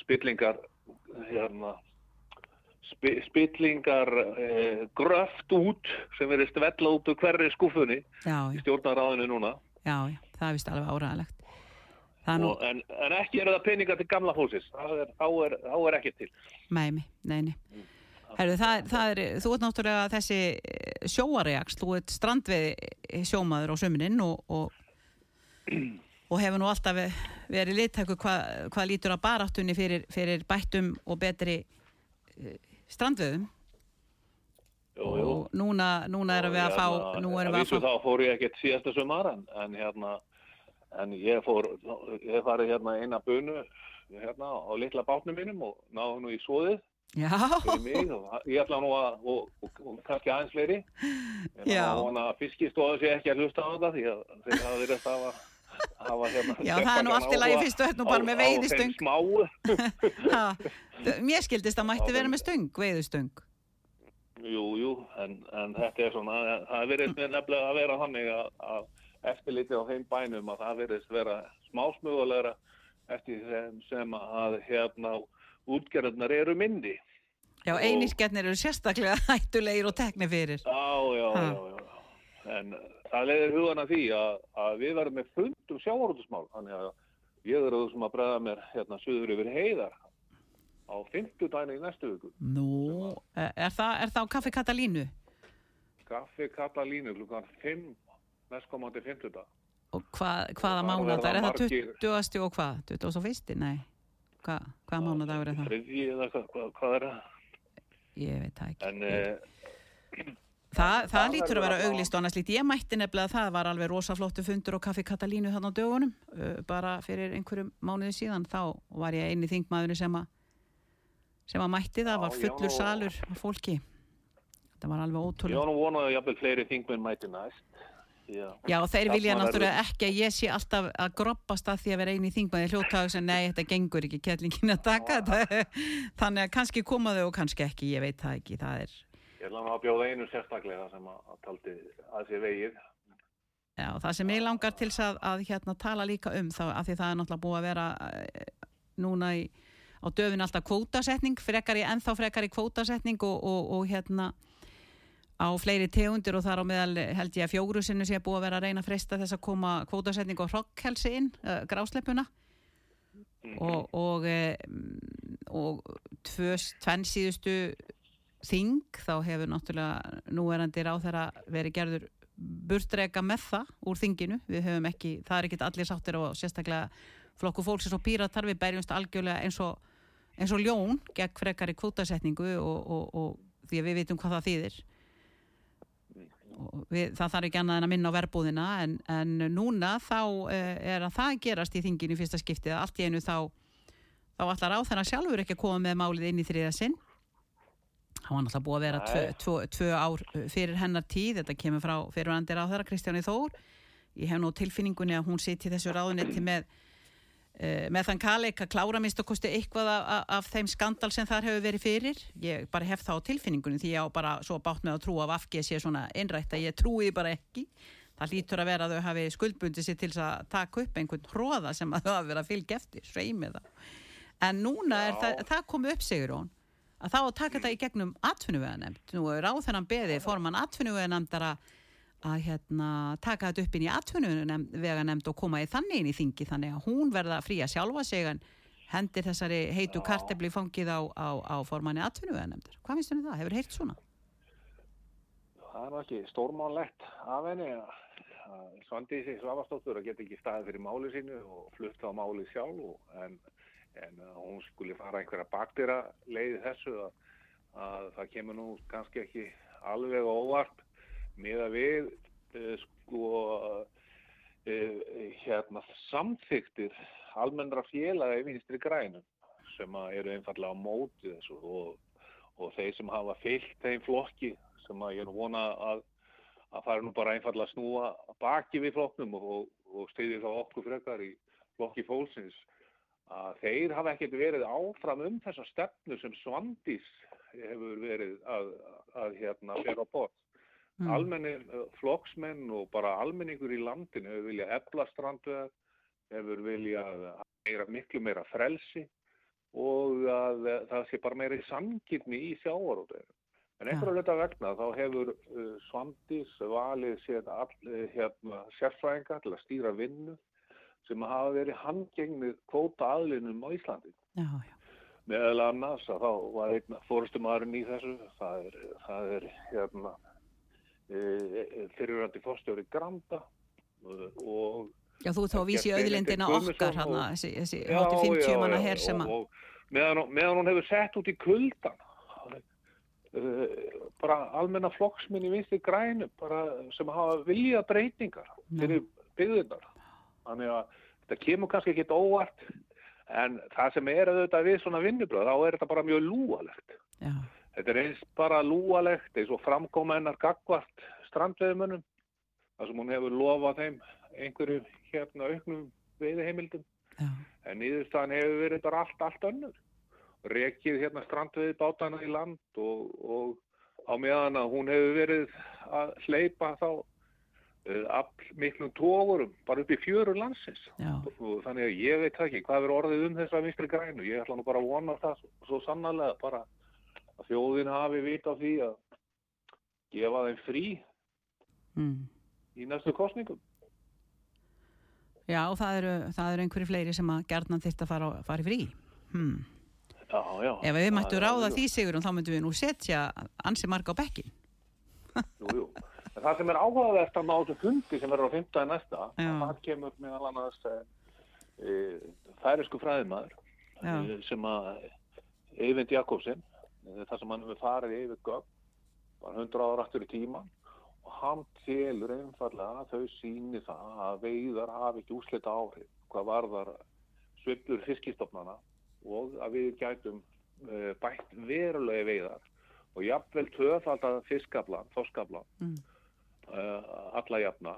spillingar hérna spillingar eh, gröft út sem verið stvellla út úr hverri skúfunni Já, í stjórnaráðinu núna. Já, já, það er vist alveg er nú, en, en ekki eru það peningar til gamla fólksins. Það er, þá, er, þá er ekki til. Meimi, neini. Herru, það, það er, þú ert náttúrulega þessi sjóareaks, þú ert strandveið sjómaður á söminin og, og, og hefur nú alltaf ve- verið liðtæku hvað hva lítur að baráttunni fyrir, fyrir bættum og betri eh, strandveðum jú, jú. og núna, núna erum við að fá, nú erum við að vísu fá, þá fór ég ekkert síðasta sumar en, en hérna en ég fór, ég farið hérna eina bunu hérna á litla bátnum mínum og náðu nú í svoðið ég ætla nú að og, og, og kannski aðeins fleiri Já. að vona að fiskistofa sé ekki að hlusta á þetta því að þeir hafa verið að hafa hérna já, það er nú allt í lagi fyrst og hérna bara með veiðistöng. mér skildist að mætti vera með stöng, veiðustöng. jú, jú, en, en þetta er svona það verið nefnilega að vera þannig að, að eftirlitið á þeim bænum að það verið vera smásmögulegra eftir þeim sem að hérna útgerðnar eru myndi Já, einirskjarnir eru sérstaklega hættulegir og tekni fyrir. Já, já, já, já. En það leiðir hugan að því að, að við verðum með fund um sjávarútusmál. Þannig að ég er auðvitað sem að bregða mér hérna suður yfir heiðar á fimmtudaginu í næstu viku. Nú, er það, er það á kaffi Katalínu? Kaffi Katalínu klukkan 5 næstkomandi fimmtudag. Og hva, hvaða mánadag? Er það margir- 20. og hvað? 21. Nei. Hva, hvaða mánadag er það? Þriðji eða hvað, er það? Ég veit það ekki. En eh, Það, það lítur að vera auglist og annars lít. Ég mætti nefnilega að það var alveg rosaflottu fundur og kaffi Katalínu þannig á dögunum. Bara fyrir einhverjum mánuði síðan. Þá var ég eini þingmaðurinn sem að sem að mætti það. Já, var já, fullur nú- salur af fólki. Það var alveg ég ótrúlega. var nú vonað að jafnvel fleiri þingmenn mæti næst. Já, Já, þeir vilja náttúrulega ekki að ég sé alltaf að groppast að því að vera eini þingmaði hljótaðu sem nei, þetta gengur ekki kettlingin að taka þetta. Þannig að kannski koma þau og kannski ekki, ég veit það ekki. Það er, Ég ætla að bjóða einu sérstaklega sem að, að taldi að sé vegið. já, það sem ég langar til að, að hérna tala líka um þá, að því það er náttúrulega búið að vera eh, núna í, á döfin alltaf kvótasetning, frekar í, ennþá frekar í kvótasetning og, og, og hérna á fleiri tegundir og þar á meðal held ég að fjóru sinni sé búið að vera að reyna að freysta þess að koma kvótasetning og hrokkhelsi inn, uh, grásleppuna Mhm. og, og, e, og tvö, tvenn síðustu þing þá hefur náttúrulega núverandi ráð þeirra verið gerður burtreka með það úr þinginu. Við höfum ekki, það er ekkit allir sáttir og sérstaklega flokku fólks eins og píratar við berjumst algjörlega eins og eins og ljón gegn frekari kvótasetningu og, og, og því að við vitum hvað það þýðir. Við, það þarf ekki annað en að minna á verbúðina en, en núna þá uh, er að það gerast í þinginu fyrsta skiptið allt í einu þá þá ætlar á þennan sjálfur ekki að koma með málið inn í þriða sinn hann var náttúrulega búið að vera tvö, tvö, tvö ár fyrir hennar tíð. Þetta kemur frá fyrirvandir á þeirra Kristjáni Þór. Ég hef nú tilfinningunni að hún siti í þessu ráðunetti með með þann kaleik að klára minnst og kosti eitthvað af, af, þeim skandal sem þar hefur verið fyrir. Ég bara hef það á tilfinningunni því ég á bara svo bátt með að trúa af afgeð sé svona innrætt að ég trúi bara ekki. Það lítur að vera að þau hafi skuldbundið sér til að taka upp einhvern hróða sem að þau hafi verið að fylgja eftir, sveimið það. En núna er það, það komið upp sigur hún að þá að taka þetta í gegnum atvinnuveganemnd nú er á þennan beði forman atvinnuveganemndar að hérna, taka þetta upp inn í atvinnuveganemnd og koma í þannig inn í þingi þannig að hún verða frí að sjálfa sig en hendir þessari heitu kartebli fangið á, á, á formanni atvinnuveðanemndar. Hvað finnst þér um það? Hefur heyrt svona? Það er ekki stórmánlegt af henni að Svandísi Svavastóttur að geta ekki staðið fyrir máli sínu og flutt á máli sjálf en, en að hún skuli fara einhverja baktýra leiði þessu að, að það kemur nú kannski ekki alveg óvart með að við uh, sko uh, hérna samþyktir almennra félaga í vinstri grænum sem eru einfallega á móti þessu og, og þeir sem hafa fyllt þeim flokki sem að ég er vona að að er nú bara einfallega að snúa baki við flokknum og, og steyði þá okkur frekar í flokki fólksins að þeir hafa ekkert verið áfram um þessa stefnu sem Svandís hefur verið að, að hérna vera á bort. Mm. Almennir uh, flokksmenn og bara almenningur í landinu hefur viljað efla strandveðar, hefur viljað meira, miklu meira frelsi og að uh, það sé bara meira í samkynni í sjávarúteginu. En einhverju hluta vegna þá hefur uh, Svandís valið sér all, hérna, sérfræðinga til að stýra vinnu sem hafa verið handgengnið kvóta aðlinum á Íslandi. Já, já. Meðal annars að þá var einn fórustumæðurinn í þessu, það er, það er hérna, e, fyrirvændi fórstjóri Granda og Já, þú þá vísi auðlindina okkar hann og- þessi, þessi Já, hátti 50 já, manna hér sem að meðan, meðan hún hefur sett út í kuldan uh, bara almenna flokksminn í vinstri grænu bara sem hafa viljað breytingar fyrir byggðunar þannig að þetta kemur kannski ekki óvart en það sem er auðvitað við svona vinnubröð þá er þetta bara mjög lúalegt Já, þetta er eins bara lúalegt eins og framkoma hennar gagvart strandveðumönnum þar sem hún hefur lofað þeim einhverju hérna auknum veiðheimildum já, en niðurstaðan hefur verið bara allt, allt önnur. Rekið hérna strandveið bátana í land og, og á meðan að hún hefur verið að hleypa þá uh, all miklum tógurum bara upp í fjörur landsins. já, Og þannig að ég veit ekki hvað er orðið um þessa vinstri grænu. Ég ætla nú bara að vona það svo, svo sannarlega bara að þjóðin hafi vit á því að gefa þeim frí mm. í næstu kostningum. já, það eru, það eru einhverju fleiri sem að gerðnan þyrst að fara, fara í frí. Hmm. Já, já. Ef við mættu Það er ráða alveg því Sigurinn, þá myndum við nú setja ansi marga á bekkin. Jú, jú. Það sem er áhugavert að þessu fundi sem verður á 15. næsta, það kemur meðal annars e, e, færisku fræðimæður e, sem að Eyvind Jakobsen, e, þar sem hann hefur farið yfir gögn, bara 100 ára aftur í tíman og hann telur einfallega að þau síni það að veiðar hafi ekki úslita áhrif hvað varðar sviflur fiskistofnana og að við gætum e, bætt verulega veiðar og jafnvel töðfaldað fiskablan, þorskablan Mm. Uh, alla jafna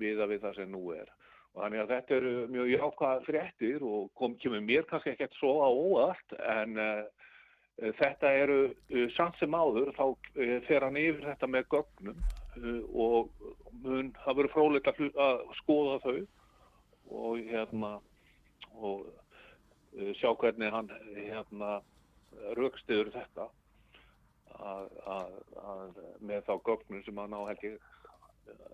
viða við það sem nú er. Og þannig að þetta eru mjög jákvæða fréttir og kom, kemur mér kannski ekkert svo á óvart en uh, þetta eru uh, samt sem áður þá uh, fer hann yfir þetta með gögnum og mun það verður frólægt að, að skoða þau og hérna og sjá hvernig hann hérna raukstiður þetta að, að, með þá gögnum sem hann á held ég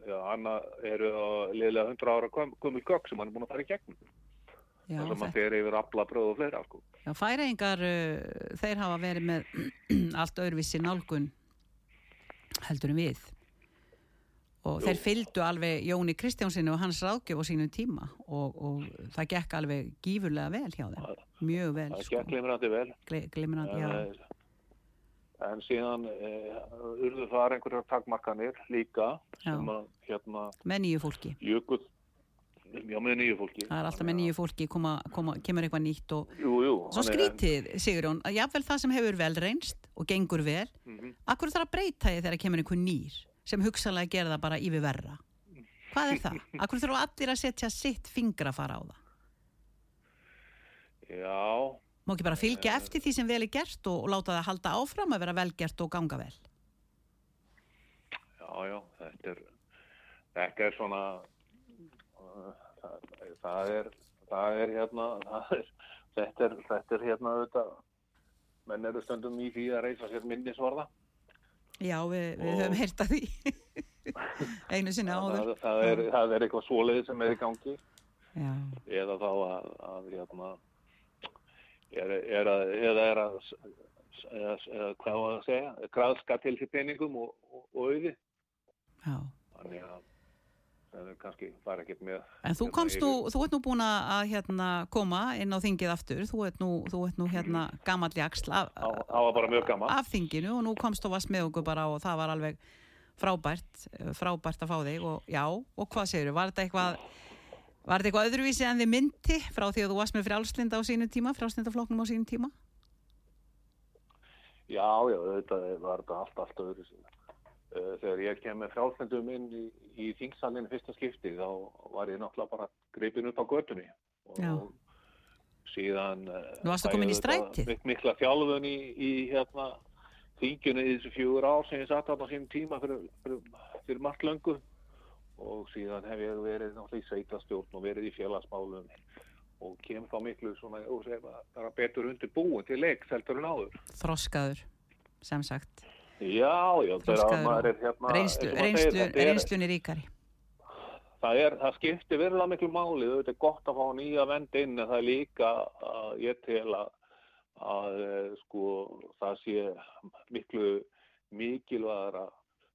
já, hann eru liðlega 100 ára gömul gögn sem hann er búin að fara í gegnum Já, þar sem hann fer yfir aflabröð og fleira sko. Já, færaengar, uh, þeir hafa verið með allt öðruvísi nálgun heldur en við. Og Jú. þeir fylgdu alveg Jóni Kristjánsinni og hans ráðgjöf á sínum tíma og, og það gekk alveg gífurlega vel hjá þeim. Mjög vel, það sko. gekk glimrandi vel Glimrandi, já. En, en síðan eh, urðu þar einhverjar takmarkanir líka sem að hérna Með nýju fólki. jökull já með nýju fólki Það er alltaf með nýju fólki, koma, koma, kemur eitthvað nýtt og jú, jú, svo skrítið, Sigurjón, að jáfnvel það sem hefur vel reynst og gengur vel, mm akkur þarf að breyta því þegar kemur einhver nýr sem hugsalega gera það bara yfir verra. Hvað er það? Akkur þurfa allir að setja sitt fingra fara á það? já, Má ekki bara fylgja eftir því sem vel er gert og, og láta það halda áfram að vera velgert og ganga vel? já, já þetta er þetta er svona uh, það, það er það er hérna það er, þetta er þetta er hérna auðvitað menn eru stundum í því að reysa sér minnisvarða Já, við, við höfum heyrt að því einu sinni áður. það, er, það er eitthvað svoleið sem er í gangi Já, eða þá að, að hérna, er, er að, eða er að, eða, eða, hvað var að segja, kraðska til því peningum og, og, og auði. Já. Þannig að það er kannski bara ekkert með. En þú komst nú, þú ert nú búin að hérna, koma inn á þingið aftur, þú ert nú, þú ert nú hérna gammal jaksl af, Það var bara mjög gaman. af þinginu og nú komst þú vast með okkur bara og það var alveg frábært, frábært að fá þig og já, og hvað segir þú, var þetta eitthvað Var þetta eitthvað öðruvísi en þið myndi frá því að þú varst með frjálslinda á sínum tíma, frjálslindafloknum á sínum tíma? Já, já, þetta var þetta allt, allt öðruvísi. Eh, þegar ég kem með frjálslindum inn í, í þingsalinn fyrsta skipti þá var ég náttúrulega bara greipin upp á götunni. Og Já. síðan... eh, Nú varstu fæ ég komin í strætið? mik- Mikla þjálfun í, í hérna þingjunni í þessu fjögur ár sem ég satt á sínum tíma fyrir, fyrir, fyrir margt löngu og síðan hef ég verið í sveitastjórn og verið í félagsmálum og kem þá miklu svona betur undir búin til leiks heldur en áður. Þroskaður, sem sagt. Já, já, maður er hérna Reynslu, reynslu, reynslunni ríkari. það, er, það skiptir verulega miklu máli þetta er gott að fá nýja vend inn en það er líka að ég tel að, að eh, sko það sé miklu mikilvægara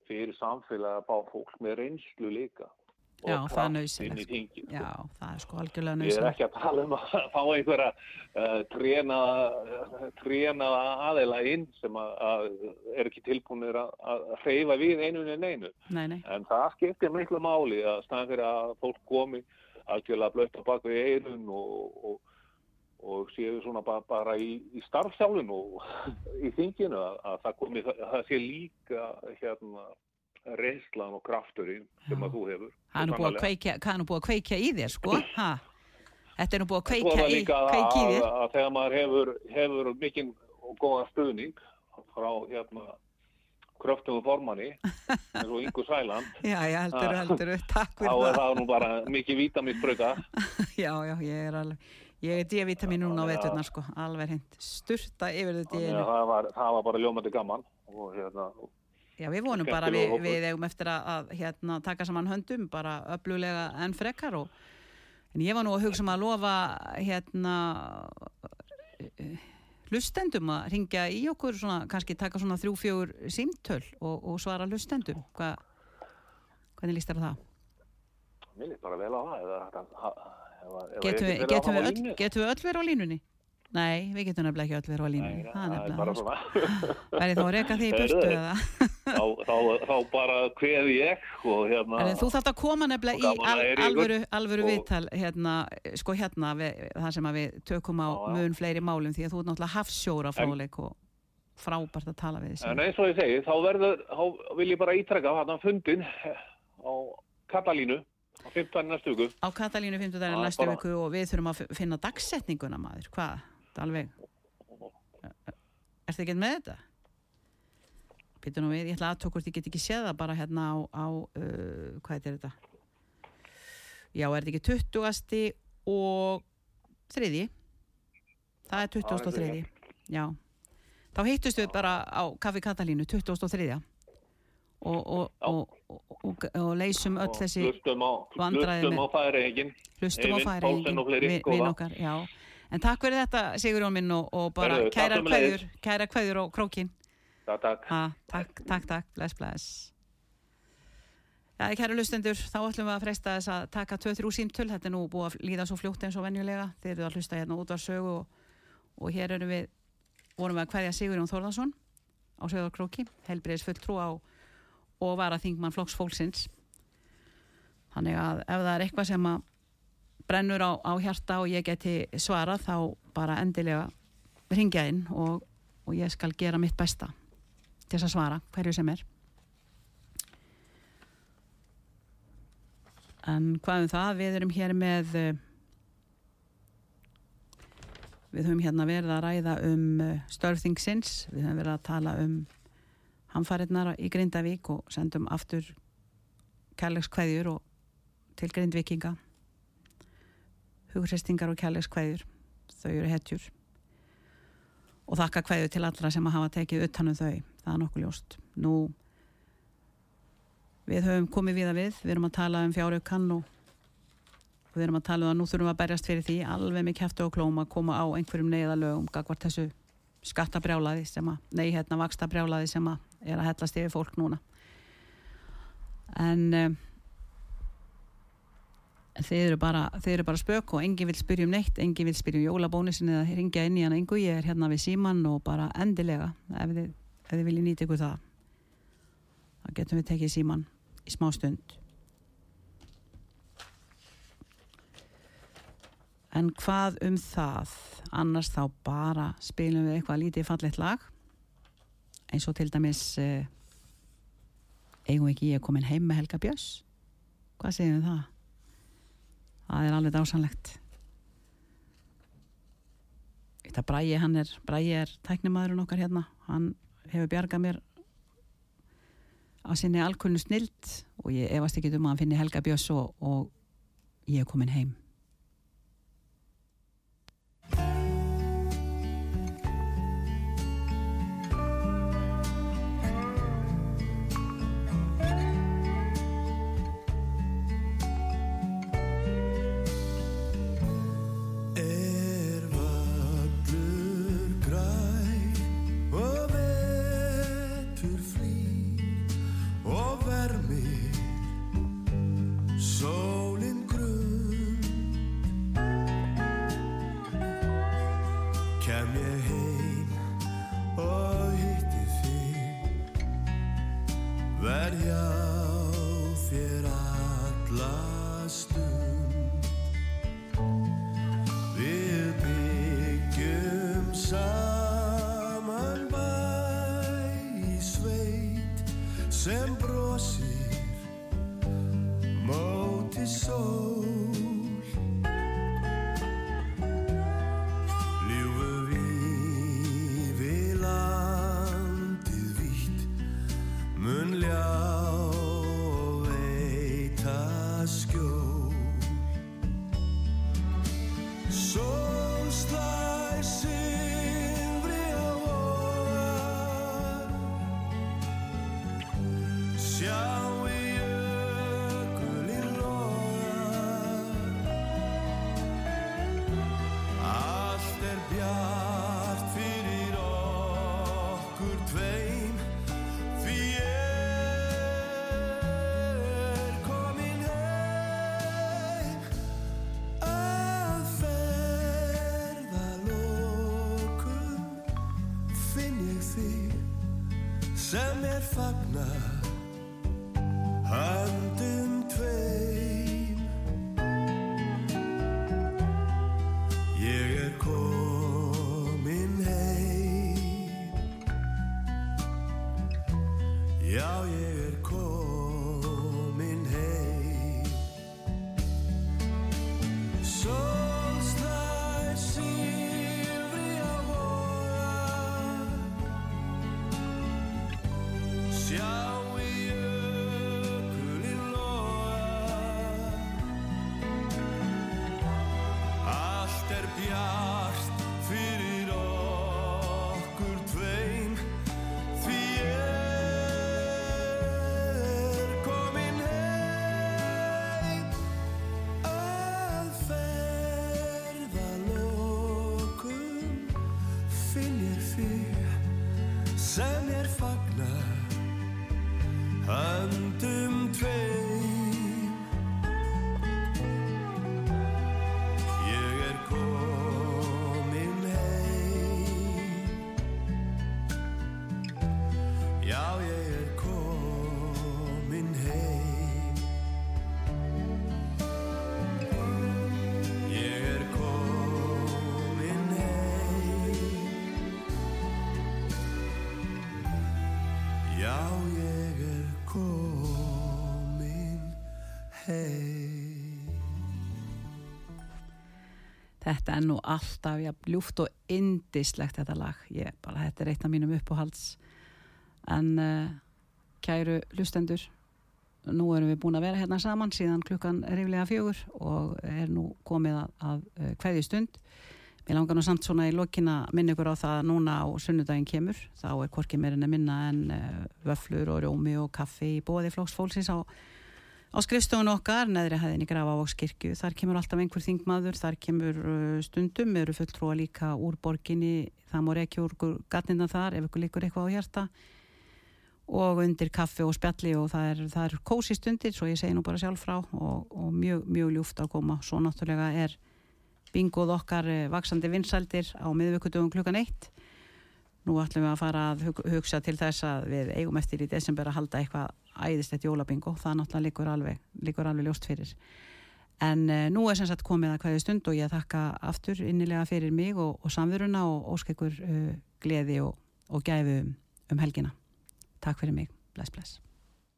fyrir samfélag að fá fólk með reynslu líka Já, það er sko. Já, það er sko algjörlega Ég er ekki að tala um að fá einhverja uh, trénaða tréna aðeila inn sem að, að er ekki tilbúinir að, að hreyfa við einu en einu. Nei, nei, En það skiptir miklu máli að staðan fyrir að fólk komi algjörlega blött á bak við eirun og, og, og séu svona bara, bara í, í starfsjálfun og í þinginu að, að það komi, það, það sé líka hérna reynslan og krafturinn sem að þú hefur. það er nú búið að kveikja, er búið að kveikja í þér, sko? Ha? Þetta er nú búið að kveikja það í, kveikja í að, þér. að þegar maður hefur, hefur mikinn og góðan stuðning frá hérna kröftum formanni eins og Ingu Sæland Já, já, heldur, heldur, takk þá er fyrir það. það nú bara mikið vítamísbröka Já, já, ég er alveg, ég er D-vitamin núna á Já. veturnar, sko, alveg hint. Sturta yfir þetta að það það var bara ljómandi gaman og hérna Já, við vonum bara við, við eigum eftir að, að hérna, taka saman höndum, bara öfluglega en frekar og en ég var nú að hugsa um að lofa hérna hlustendum að ringja í okkur svona, kannski taka svona þrjú, fjögur símtöl og, og svara hlustendum Hva, hvernig líst þér það? mér líst bara vel á það ef Getum við, getum, við öll, getum við öll verið á línunni? Nei, við getum nefnilega ekki öll verið á línunni. Nei, það er það er bara svona. Verði þá að reka því í burtu eða? þá, þá, þá bara kveði ég og hérna. En þú þarft að koma nefnilega í al, að alvöru, alvöru Og- viðtal hérna, sko hérna við, það sem að við tökum á mun fleiri málum því að þú ert náttúrulega hafsjóra fráleik og frábært að tala við En þessi. eins og ég segi, þá verður, þá vil ég bara ítrekka hann fundin á Katalínu 15. næstu viku. Á Katalínu 50 daginn Já, næstu bara- viku og við þurfum að finna dagsetninguna maður. Hvað? Þetta er alveg... Ertu ekki með þetta? Býtu nú við, ég ætla að tókurt, ég get ekki séð það bara hérna á, á uh, hvað heitir þetta? Já, er þetta ekki 20. og þriði? Það er 20. og þriði. Já. Þá hittust við bara á Kaffi Katalínu 23. Og, og, og, og, og, leysum öll þessi á, vandræði hlustum á færiðingin. hlustum og Eyvind færi Pálsson og fleiri, við, góða. við okkar, já en takk fyrir þetta Sigurjón minn og, og bara sömuleiðis. kveður kærar kveður og krókin Takk, takk. ha, takk, takk, takk, bless, bless Já, kæra lustendur, þá ætlum við að freysta þess að taka 2-3 símtöl, þetta er nú búið að líða svo fljótt eins og venjulega, þeir eru að hlusta hérna út var sögu og, og hér erum við vorum við að kveðja Sigurjón Þórðarsson á Söðarkróki, helbriðis fulltrú á og var að þingmann flokks fólksins. Þannig að ef það er eitthvað sem að brennur á, á hjarta og ég geti svarað þá bara endilega ringja inn og, og ég skal gera mitt besta til þess að svara hverju sem er. En hvað um það við erum hér með við höfum hérna verið að ræða um eh, störfþingsins við höfum verið að tala um hamfarirnar í Grindavík og sendum aftur kærleikskveðjur og til Grindvikinga hugrestingar og kærleikskveðjur þau eru hetjur. Og þakka kveðju til allra sem að hafa tekið utanum þau, það er nokkuð ljóst. Nú við höfum komið við að við, við erum að tala um fjáraukan og við erum að tala um að nú þurfum að berjast fyrir því. Alveg með kæftu og klóm að koma á einhverjum neyðalögum gagvart þessu skattabrjálaði sem að, nei hérna vaksta brjálaði sem að er að hellast yfir fólk núna. En um, þeir eru bara bara spök og enginn vil spyrja um neitt enginn vil spyrja um jólabónusin eða ringja inn í hann engu, ég er hérna við síman og bara endilega, ef þið, ef þið viljið nýta ykkur það þá getum við tekið síman í smá stund en hvað um það? Annars þá bara spilum við eitthvað lítið fallet lag. Eins og til dæmis uh, eigum við ekki ég komin heim með Helga Björns? Hvað segjum við það? Það er alveg dásanlegt þetta Bræi hann er Bræi er tæknimaðurinn okkar hérna. Hann hefur bjargað mér á sinni alkunnu snild og ég efast ekki um að hann finni Helga Björns og, og ég er komin heim sjái jökulinn loða Allt er bjart fyrir okkur tveim. Því er komin heim Að ferða lókum finn ég því sem er fagnar. Þetta er nú alltaf ja, ljúft og indislegt þetta lag. Ég, bara, þetta er eitt af mínum uppáhalds. En uh, kæru lustendur, nú erum við búin að vera hérna saman síðan klukkan riflega fjögur og er nú komið að, að uh, eh, hverju stund. Mér langar nú samt svona í lokina minni ykkur á það að núna á sunnudaginn kemur. Þá er korkið meirinn að minna en uh, vöflur og rjómi og kaffi í bóði flóksfólksins á á skrifstofun okkar, neðri hæðin í Grafavókskirkju, þar kemur alltaf einhver þingmaður, þar kemur uh, stundum, eru fulltrúa líka úr borginni, það mór ekki úr gatnina þar ef ykkur líkur eitthvað á hjarta. Og undir kaffi og spjalli og það er, það er kósi stundir, svo ég segi nú bara sjálf frá og, og mjög, mjög ljúft að koma, svo náttúrulega er bingoð okkar eh, vaksandi vinsældir á miðvíkudugum klukkan eitt. Nú ætlum við að fara að hugsa til þess að við eigum eftir í desember að halda eitthvað æðislegt jólabingo, það náttúrulega líkur alveg, líkur alveg ljóst fyrir. En uh, nú er sem sagt komið að hverju stund og ég þakka aftur innilega fyrir mig og, og samveruna og óskeikur uh, gleði og, og gæfu um, um helgina. Takk fyrir mig, bless bless